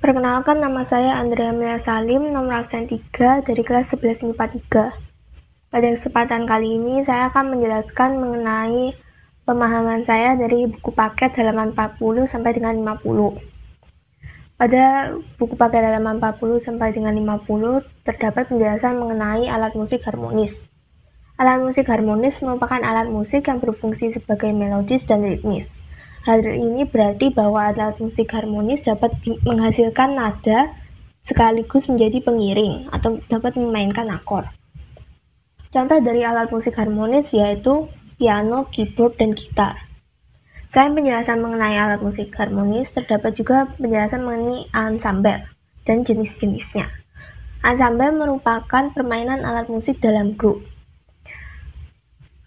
Perkenalkan nama saya Andrea Melia Salim, nomor absen 3 dari kelas 11 MIPA 3. Pada kesempatan kali ini saya akan menjelaskan mengenai pemahaman saya dari buku paket halaman 40 sampai dengan 50. Pada buku paket halaman 40 sampai dengan 50 terdapat penjelasan mengenai alat musik harmonis. Alat musik harmonis merupakan alat musik yang berfungsi sebagai melodis dan ritmis. Hal ini berarti bahwa alat musik harmonis dapat menghasilkan nada sekaligus menjadi pengiring atau dapat memainkan akor. Contoh dari alat musik harmonis yaitu piano, keyboard, dan gitar. Selain penjelasan mengenai alat musik harmonis, terdapat juga penjelasan mengenai ensemble dan jenis-jenisnya. Ensemble merupakan permainan alat musik dalam grup.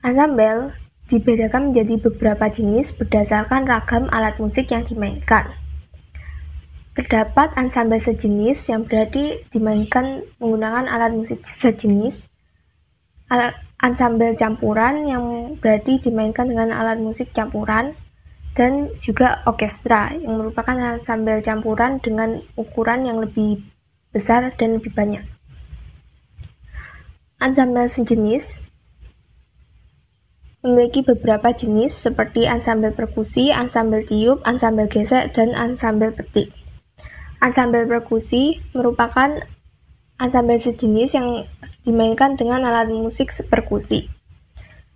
Ensemble dibedakan menjadi beberapa jenis berdasarkan ragam alat musik yang dimainkan. Terdapat ensemble sejenis yang berarti dimainkan menggunakan alat musik sejenis, ensemble campuran yang berarti dimainkan dengan alat musik campuran, dan juga orkestra yang merupakan ensemble campuran dengan ukuran yang lebih besar dan lebih banyak. Ensemble sejenis memiliki beberapa jenis seperti ansambel perkusi, ansambel tiup, ansambel gesek, dan ansambel petik. Ansambel perkusi merupakan ansambel sejenis yang dimainkan dengan alat musik perkusi.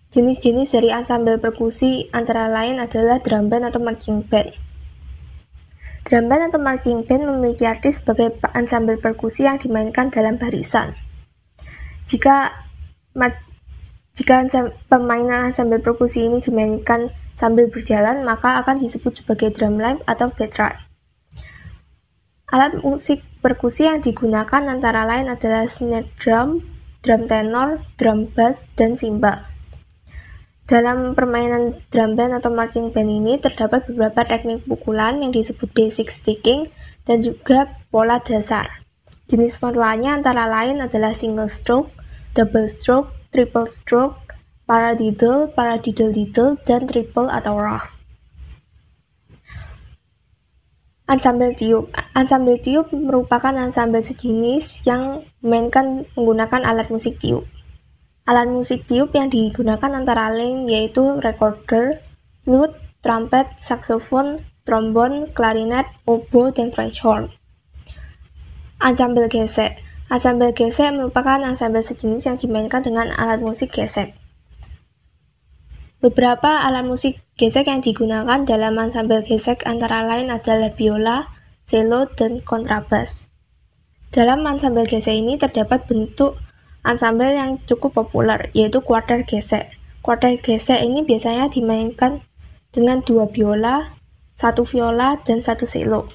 Jenis-jenis dari ansambel perkusi antara lain adalah drum band atau marching band. Drum band atau marching band memiliki arti sebagai ansambel perkusi yang dimainkan dalam barisan. Jika jika permainan ensemble perkusi ini dimainkan sambil berjalan, maka akan disebut sebagai drum line atau bedrock. Alat musik perkusi yang digunakan antara lain adalah snare drum, drum tenor, drum bass, dan cymbal. Dalam permainan drum band atau marching band ini terdapat beberapa teknik pukulan yang disebut basic sticking dan juga pola dasar. Jenis polanya antara lain adalah single stroke, double stroke, triple stroke, paradiddle, paradiddle-diddle, dan triple atau rough. Ensemble tiup. Ensemble tiup merupakan ensemble sejenis yang memainkan menggunakan alat musik tiup. Alat musik tiup yang digunakan antara lain yaitu recorder, flute, trumpet, saxophone, trombon, clarinet, oboe, dan French horn. Ensemble gesek. Ensemble gesek merupakan ensemble sejenis yang dimainkan dengan alat musik gesek. Beberapa alat musik gesek yang digunakan dalam ensemble gesek antara lain adalah biola, cello, dan kontrabas. Dalam ensemble gesek ini terdapat bentuk ensemble yang cukup populer, yaitu quarter gesek. Quarter gesek ini biasanya dimainkan dengan dua biola, satu viola, dan satu cello.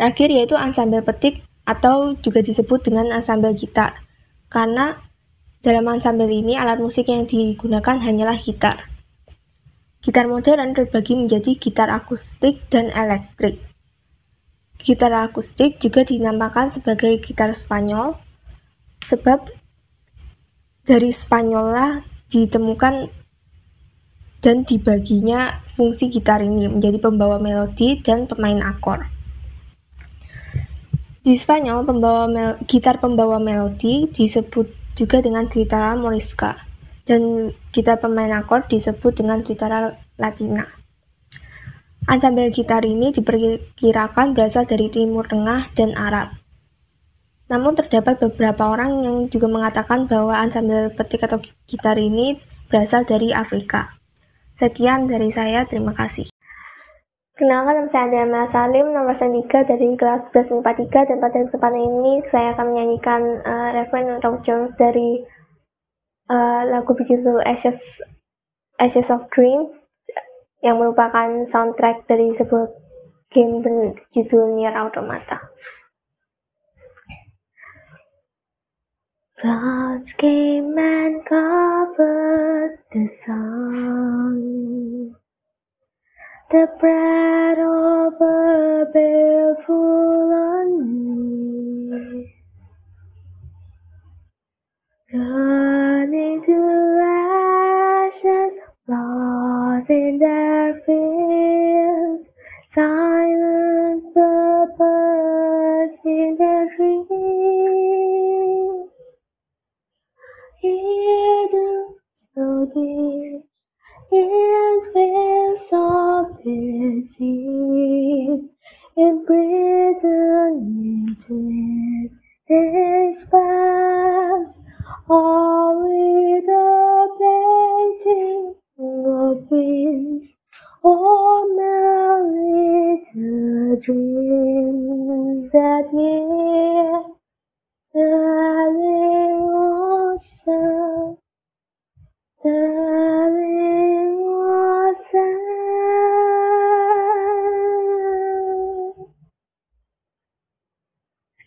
Terakhir yaitu ensemble petik atau juga disebut dengan ensemble gitar, karena dalam ensemble ini alat musik yang digunakan hanyalah gitar. Gitar modern terbagi menjadi gitar akustik dan elektrik. Gitar akustik juga dinamakan sebagai gitar Spanyol, sebab dari Spanyol lah ditemukan dan dibaginya fungsi gitar ini menjadi pembawa melodi dan pemain akor. Di Spanyol, pembawa gitar pembawa melodi disebut juga dengan gitar morisca dan gitar pemain akor disebut dengan gitar latina. Ensemble gitar ini diperkirakan berasal dari Timur Tengah dan Arab. Namun terdapat beberapa orang yang juga mengatakan bahwa ensemble petik atau gitar ini berasal dari Afrika. Sekian dari saya, terima kasih. Kenalkan nama saya Adriana Salim, nomor 3 dari kelas 11 MIPA 3 dan pada kesempatan ini saya akan menyanyikan uh, refrain atau Jones dari uh, lagu berjudul Ashes, Ashes of Dreams yang merupakan soundtrack dari sebuah game berjudul Nier Automata. Clouds came and covered the sun the bread of a bareful knees, running to ashes, lost in their fields, silence the birds in their dreams. Hidden so deep. Bird. imprisoned into this past, all with the painting of winds, all little dreams that we're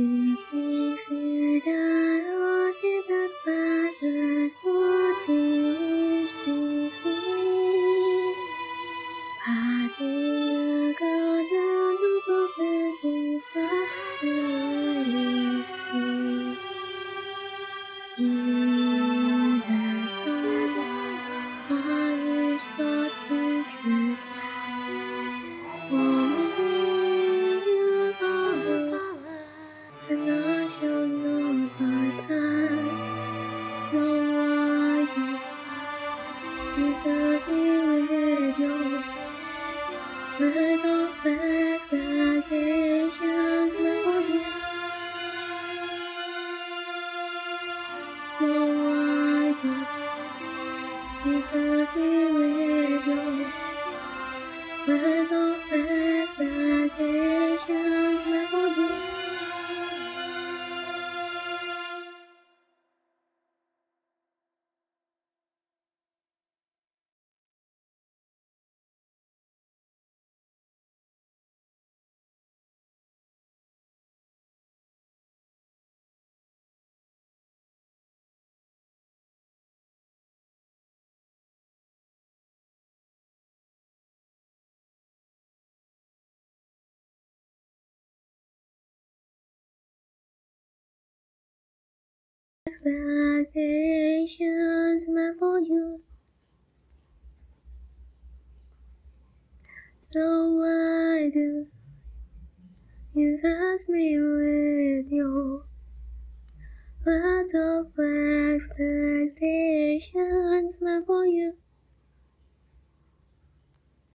is fantasy with your eyes are expectations meant for you. So why do you ask me with your words of expectations meant for you?